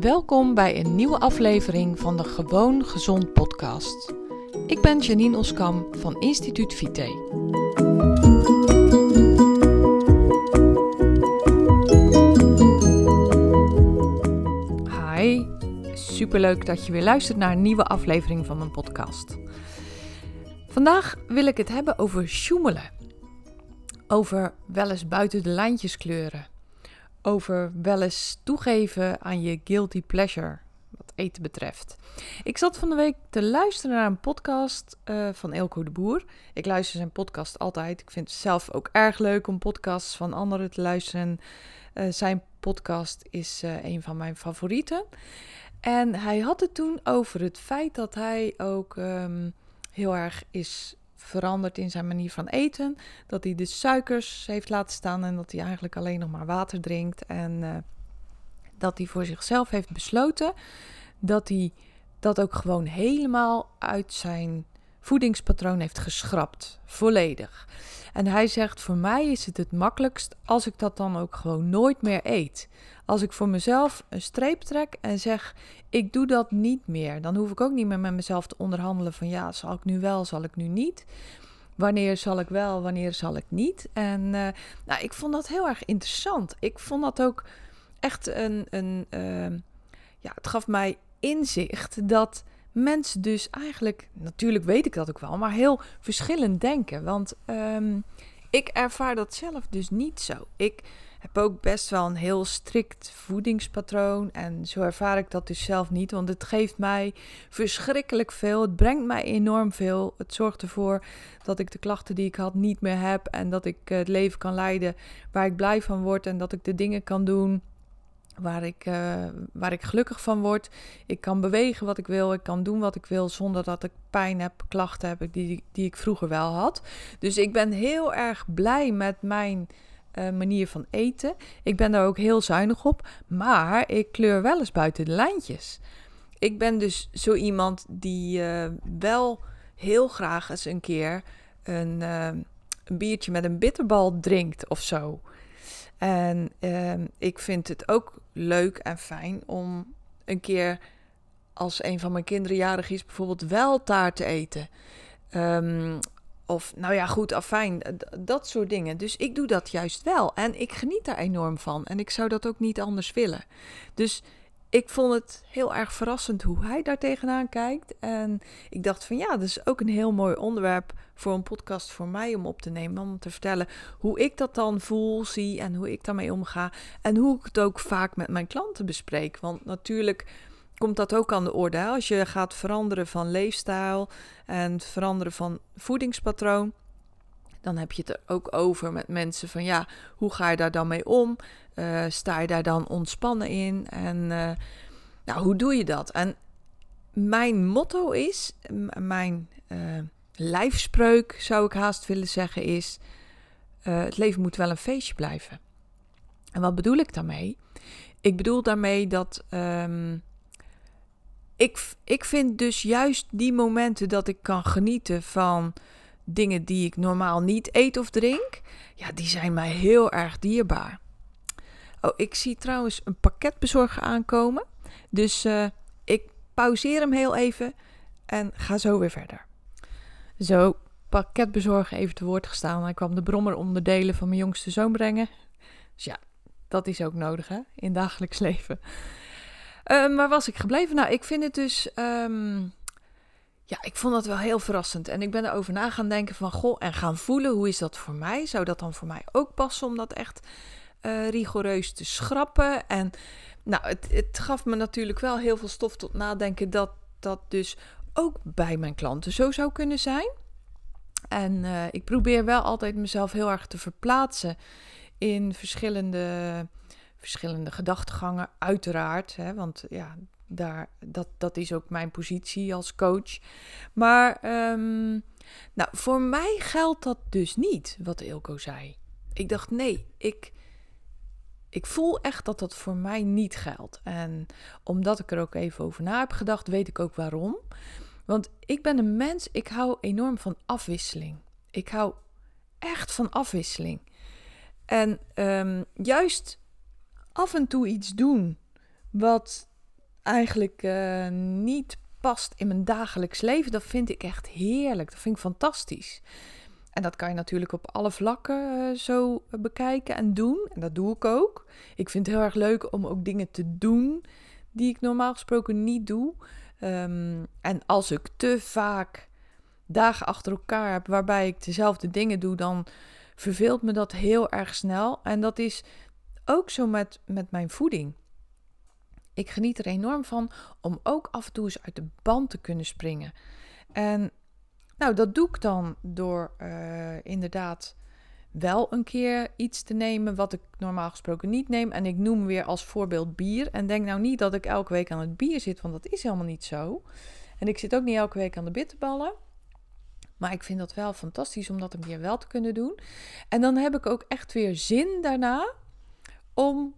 Welkom bij een nieuwe aflevering van de Gewoon Gezond podcast. Ik ben Janine Oskam van Instituut Vite. Hi, superleuk dat je weer luistert naar een nieuwe aflevering van mijn podcast. Vandaag wil ik het hebben over sjoemelen. Over wel eens buiten de lijntjes kleuren over wel eens toegeven aan je guilty pleasure, wat eten betreft. Ik zat van de week te luisteren naar een podcast uh, van Elko de Boer. Ik luister zijn podcast altijd. Ik vind het zelf ook erg leuk om podcasts van anderen te luisteren. Uh, zijn podcast is uh, een van mijn favorieten. En hij had het toen over het feit dat hij ook um, heel erg is veranderd in zijn manier van eten. Dat hij de suikers heeft laten staan en dat hij eigenlijk alleen nog maar water drinkt. En uh, dat hij voor zichzelf heeft besloten dat hij dat ook gewoon helemaal uit zijn voedingspatroon heeft geschrapt. Volledig. En hij zegt: Voor mij is het het makkelijkst als ik dat dan ook gewoon nooit meer eet. Als ik voor mezelf een streep trek en zeg: Ik doe dat niet meer. Dan hoef ik ook niet meer met mezelf te onderhandelen van ja, zal ik nu wel, zal ik nu niet. Wanneer zal ik wel, wanneer zal ik niet? En uh, nou, ik vond dat heel erg interessant. Ik vond dat ook echt een. een uh, ja, het gaf mij inzicht dat mensen dus eigenlijk, natuurlijk weet ik dat ook wel, maar heel verschillend denken. Want um, ik ervaar dat zelf dus niet zo. Ik heb ook best wel een heel strikt voedingspatroon. En zo ervaar ik dat dus zelf niet. Want het geeft mij verschrikkelijk veel. Het brengt mij enorm veel. Het zorgt ervoor dat ik de klachten die ik had niet meer heb. En dat ik het leven kan leiden waar ik blij van word. En dat ik de dingen kan doen waar ik, uh, waar ik gelukkig van word. Ik kan bewegen wat ik wil, ik kan doen wat ik wil zonder dat ik pijn heb, klachten heb die, die ik vroeger wel had. Dus ik ben heel erg blij met mijn uh, manier van eten. Ik ben daar ook heel zuinig op, maar ik kleur wel eens buiten de lijntjes. Ik ben dus zo iemand die uh, wel heel graag eens een keer een, een biertje met een bitterbal drinkt of zo. En uh, ik vind het ook leuk en fijn om een keer als een van mijn kinderen jarig is, bijvoorbeeld wel taart te eten. Um, of nou ja, goed, afijn, dat soort dingen. Dus ik doe dat juist wel. En ik geniet daar enorm van. En ik zou dat ook niet anders willen. Dus ik vond het heel erg verrassend hoe hij daar tegenaan kijkt. En ik dacht van ja, dat is ook een heel mooi onderwerp voor een podcast voor mij om op te nemen. Om te vertellen hoe ik dat dan voel, zie en hoe ik daarmee omga. En hoe ik het ook vaak met mijn klanten bespreek. Want natuurlijk komt dat ook aan de orde. Als je gaat veranderen van leefstijl en veranderen van voedingspatroon. Dan heb je het er ook over met mensen van ja, hoe ga je daar dan mee om? Uh, sta je daar dan ontspannen in? En uh, nou, hoe doe je dat? En mijn motto is, mijn uh, lijfspreuk zou ik haast willen zeggen, is: het leven moet wel een feestje blijven. En wat bedoel ik daarmee? Ik bedoel daarmee dat um, ik, ik vind dus juist die momenten dat ik kan genieten van dingen die ik normaal niet eet of drink, ja, die zijn mij heel erg dierbaar. Oh, ik zie trouwens een pakketbezorger aankomen. Dus uh, ik pauzeer hem heel even en ga zo weer verder. Zo, pakketbezorger even te woord gestaan. Hij kwam de brommeronderdelen van mijn jongste zoon brengen. Dus ja, dat is ook nodig hè, in dagelijks leven. Um, waar was ik gebleven? Nou, ik vind het dus. Um, ja, ik vond dat wel heel verrassend. En ik ben erover na gaan denken van, goh, en gaan voelen, hoe is dat voor mij? Zou dat dan voor mij ook passen om dat echt uh, rigoureus te schrappen? En nou, het, het gaf me natuurlijk wel heel veel stof tot nadenken dat dat dus ook bij mijn klanten zo zou kunnen zijn. En uh, ik probeer wel altijd mezelf heel erg te verplaatsen in verschillende verschillende gedachtegangen, uiteraard. Hè, want ja, daar, dat, dat is ook mijn positie als coach. Maar um, nou, voor mij geldt dat dus niet, wat Ilko zei. Ik dacht, nee, ik, ik voel echt dat dat voor mij niet geldt. En omdat ik er ook even over na heb gedacht, weet ik ook waarom. Want ik ben een mens, ik hou enorm van afwisseling. Ik hou echt van afwisseling. En um, juist af en toe iets doen wat eigenlijk uh, niet past in mijn dagelijks leven, dat vind ik echt heerlijk. Dat vind ik fantastisch. En dat kan je natuurlijk op alle vlakken uh, zo bekijken en doen. En dat doe ik ook. Ik vind het heel erg leuk om ook dingen te doen die ik normaal gesproken niet doe. Um, en als ik te vaak dagen achter elkaar heb waarbij ik dezelfde dingen doe, dan verveelt me dat heel erg snel. En dat is ook zo met, met mijn voeding. Ik geniet er enorm van om ook af en toe eens uit de band te kunnen springen. En nou, dat doe ik dan door uh, inderdaad wel een keer iets te nemen wat ik normaal gesproken niet neem. En ik noem weer als voorbeeld bier. En denk nou niet dat ik elke week aan het bier zit, want dat is helemaal niet zo. En ik zit ook niet elke week aan de bitterballen. Maar ik vind dat wel fantastisch om dat een keer wel te kunnen doen. En dan heb ik ook echt weer zin daarna om,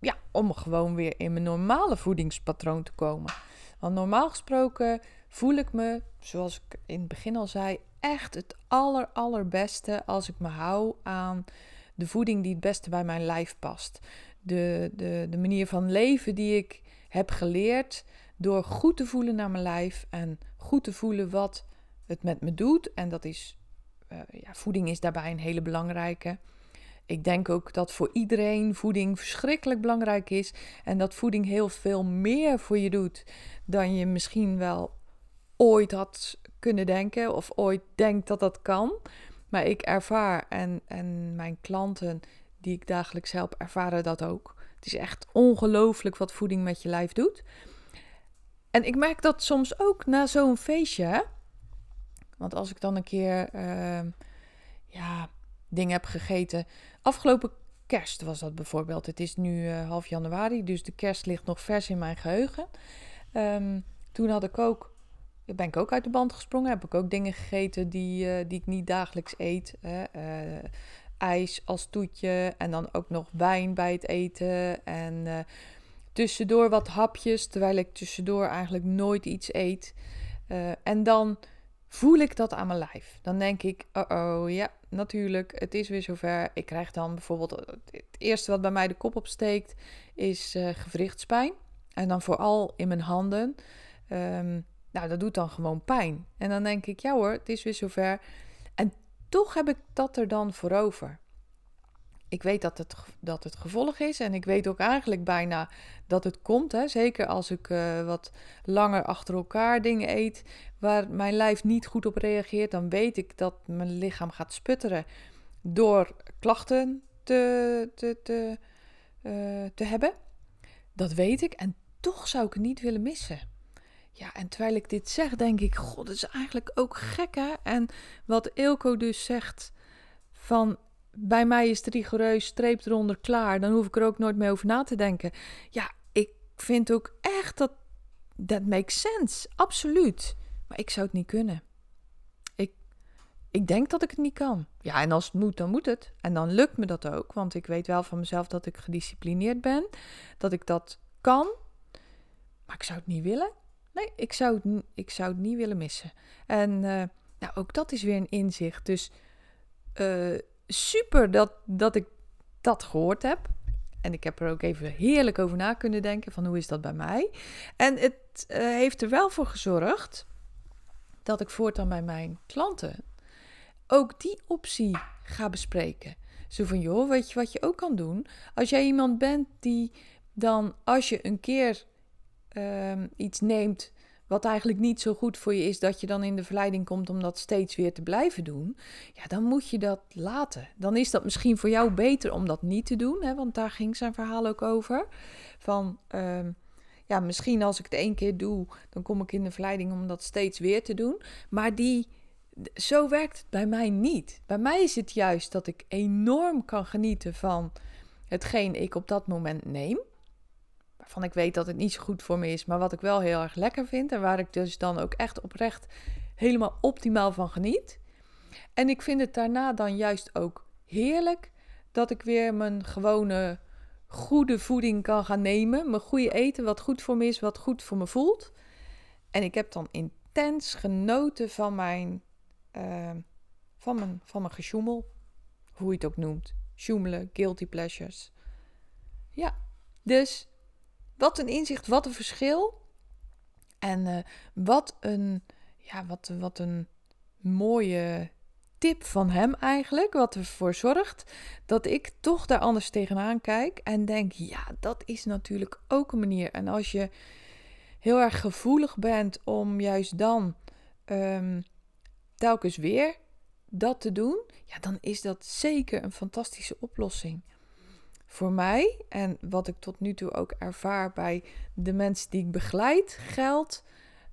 ja, om gewoon weer in mijn normale voedingspatroon te komen. Want normaal gesproken voel ik me, zoals ik in het begin al zei, echt het aller, allerbeste als ik me hou aan de voeding die het beste bij mijn lijf past. De, de, de manier van leven die ik heb geleerd door goed te voelen naar mijn lijf en goed te voelen wat het met me doet. En dat is, uh, ja, voeding is daarbij een hele belangrijke. Ik denk ook dat voor iedereen voeding verschrikkelijk belangrijk is. En dat voeding heel veel meer voor je doet dan je misschien wel ooit had kunnen denken. Of ooit denkt dat dat kan. Maar ik ervaar en, en mijn klanten die ik dagelijks help, ervaren dat ook. Het is echt ongelooflijk wat voeding met je lijf doet. En ik merk dat soms ook na zo'n feestje. Want als ik dan een keer uh, ja, dingen heb gegeten. Afgelopen kerst was dat bijvoorbeeld. Het is nu uh, half januari, dus de kerst ligt nog vers in mijn geheugen. Um, toen had ik ook, ben ik ook uit de band gesprongen. Heb ik ook dingen gegeten die, uh, die ik niet dagelijks eet. Uh, ijs als toetje en dan ook nog wijn bij het eten. En tussendoor wat hapjes, terwijl ik tussendoor eigenlijk nooit iets eet. en dan voel ik dat aan mijn lijf. Dan denk ik, oh oh, ja, natuurlijk, het is weer zover. Ik krijg dan bijvoorbeeld, het eerste wat bij mij de kop opsteekt, is gewrichtspijn. En dan vooral in mijn handen. Um, nou, dat doet dan gewoon pijn. En dan denk ik, ja hoor, het is weer zover. En toch heb ik dat er dan voor over ik weet dat het, dat het gevolg is. En ik weet ook eigenlijk bijna dat het komt. Hè. Zeker als ik uh, wat langer achter elkaar dingen eet waar mijn lijf niet goed op reageert, dan weet ik dat mijn lichaam gaat sputteren door klachten te, te, te, uh, te hebben. Dat weet ik. En toch zou ik het niet willen missen. Ja, en terwijl ik dit zeg, denk ik: God, dat is eigenlijk ook gek hè. En wat Ilko dus zegt van bij mij is het rigoureus, streep eronder, klaar. Dan hoef ik er ook nooit meer over na te denken. Ja, ik vind ook echt dat dat makes sense. Absoluut. Maar ik zou het niet kunnen. Ik, ik denk dat ik het niet kan. Ja, en als het moet, dan moet het. En dan lukt me dat ook. Want ik weet wel van mezelf dat ik gedisciplineerd ben. Dat ik dat kan. Maar ik zou het niet willen. Nee, ik zou het, ik zou het niet willen missen. En uh, nou, ook dat is weer een inzicht. Dus uh, super dat, dat ik dat gehoord heb. En ik heb er ook even heerlijk over na kunnen denken van hoe is dat bij mij. En het uh, heeft er wel voor gezorgd dat ik voortaan bij mijn klanten ook die optie ga bespreken. Zo van, joh, weet je wat je ook kan doen? Als jij iemand bent die dan, als je een keer uh, iets neemt wat eigenlijk niet zo goed voor je is, dat je dan in de verleiding komt om dat steeds weer te blijven doen, ja, dan moet je dat laten. Dan is dat misschien voor jou beter om dat niet te doen, hè, want daar ging zijn verhaal ook over. Van, uh, ja, misschien als ik het één keer doe, dan kom ik in de verleiding om dat steeds weer te doen. Maar die, zo werkt het bij mij niet. Bij mij is het juist dat ik enorm kan genieten van hetgeen ik op dat moment neem waarvan ik weet dat het niet zo goed voor me is, maar wat ik wel heel erg lekker vind en waar ik dus dan ook echt oprecht helemaal optimaal van geniet. En ik vind het daarna dan juist ook heerlijk dat ik weer mijn gewone goede voeding kan gaan nemen, mijn goede eten, wat goed voor me is, wat goed voor me voelt. En ik heb dan intens genoten van mijn, uh, van mijn, van mijn gesjoemel, hoe je het ook noemt. Sjoemelen, guilty pleasures. Ja, dus wat een inzicht, wat een verschil. En eh, wat een, ja, wat, wat een mooie tip van hem eigenlijk, wat ervoor zorgt dat ik toch daar anders tegenaan kijk en denk, ja, dat is natuurlijk ook een manier. En als je heel erg gevoelig bent om juist dan ehm, telkens weer dat te doen, ja, dan is dat zeker een fantastische oplossing. Voor mij en wat ik tot nu toe ook ervaar bij de mensen die ik begeleid, geldt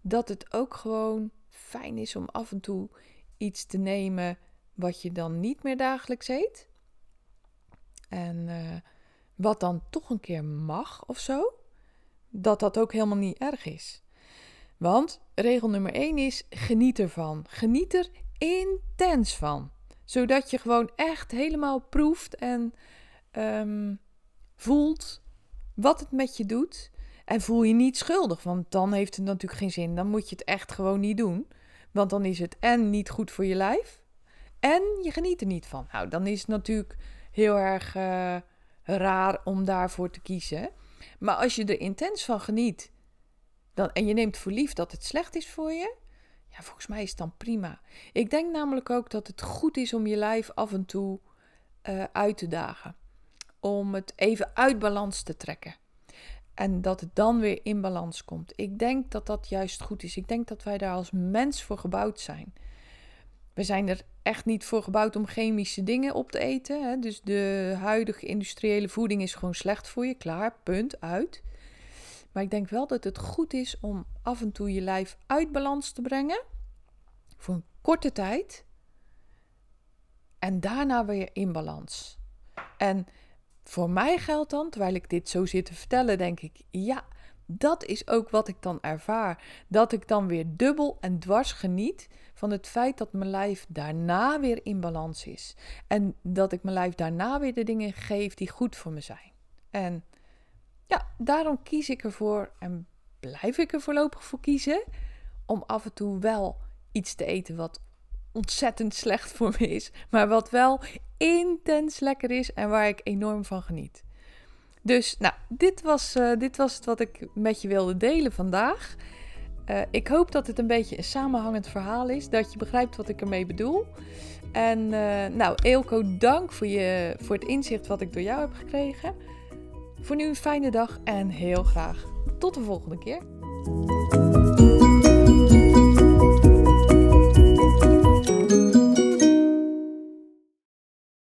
dat het ook gewoon fijn is om af en toe iets te nemen wat je dan niet meer dagelijks eet. En uh, wat dan toch een keer mag of zo. Dat dat ook helemaal niet erg is. Want regel nummer 1 is: geniet ervan. Geniet er intens van. Zodat je gewoon echt helemaal proeft en um, voelt wat het met je doet. En voel je niet schuldig, want dan heeft het natuurlijk geen zin. Dan moet je het echt gewoon niet doen. Want dan is het en niet goed voor je lijf. En je geniet er niet van. Nou, dan is het natuurlijk heel erg uh, raar om daarvoor te kiezen. Maar als je er intens van geniet dan, en je neemt voor lief dat het slecht is voor je, ja, volgens mij is het dan prima. Ik denk namelijk ook dat het goed is om je lijf af en toe uh, uit te dagen. Om het even uit balans te trekken. En dat het dan weer in balans komt. Ik denk dat dat juist goed is. Ik denk dat wij daar als mens voor gebouwd zijn. We zijn er echt niet voor gebouwd om chemische dingen op te eten. Hè? Dus de huidige industriële voeding is gewoon slecht voor je. Klaar, punt, uit. Maar ik denk wel dat het goed is om af en toe je lijf uit balans te brengen. Voor een korte tijd. En daarna weer in balans. En voor mij geldt dan, terwijl ik dit zo zit te vertellen, denk ik, ja, dat is ook wat ik dan ervaar. Dat ik dan weer dubbel en dwars geniet van het feit dat mijn lijf daarna weer in balans is. En dat ik mijn lijf daarna weer de dingen geef die goed voor me zijn. En ja, daarom kies ik ervoor en blijf ik er voorlopig voor kiezen om af en toe wel iets te eten wat ontzettend slecht voor me is, maar wat wel intens lekker is en waar ik enorm van geniet. Dus nou, dit was, uh, dit was het wat ik met je wilde delen vandaag. Uh, ik hoop dat het een beetje een samenhangend verhaal is, dat je begrijpt wat ik ermee bedoel. En uh, nou, Eelco, dank voor, je, voor het inzicht wat ik door jou heb gekregen. Voor nu een fijne dag en heel graag tot de volgende keer.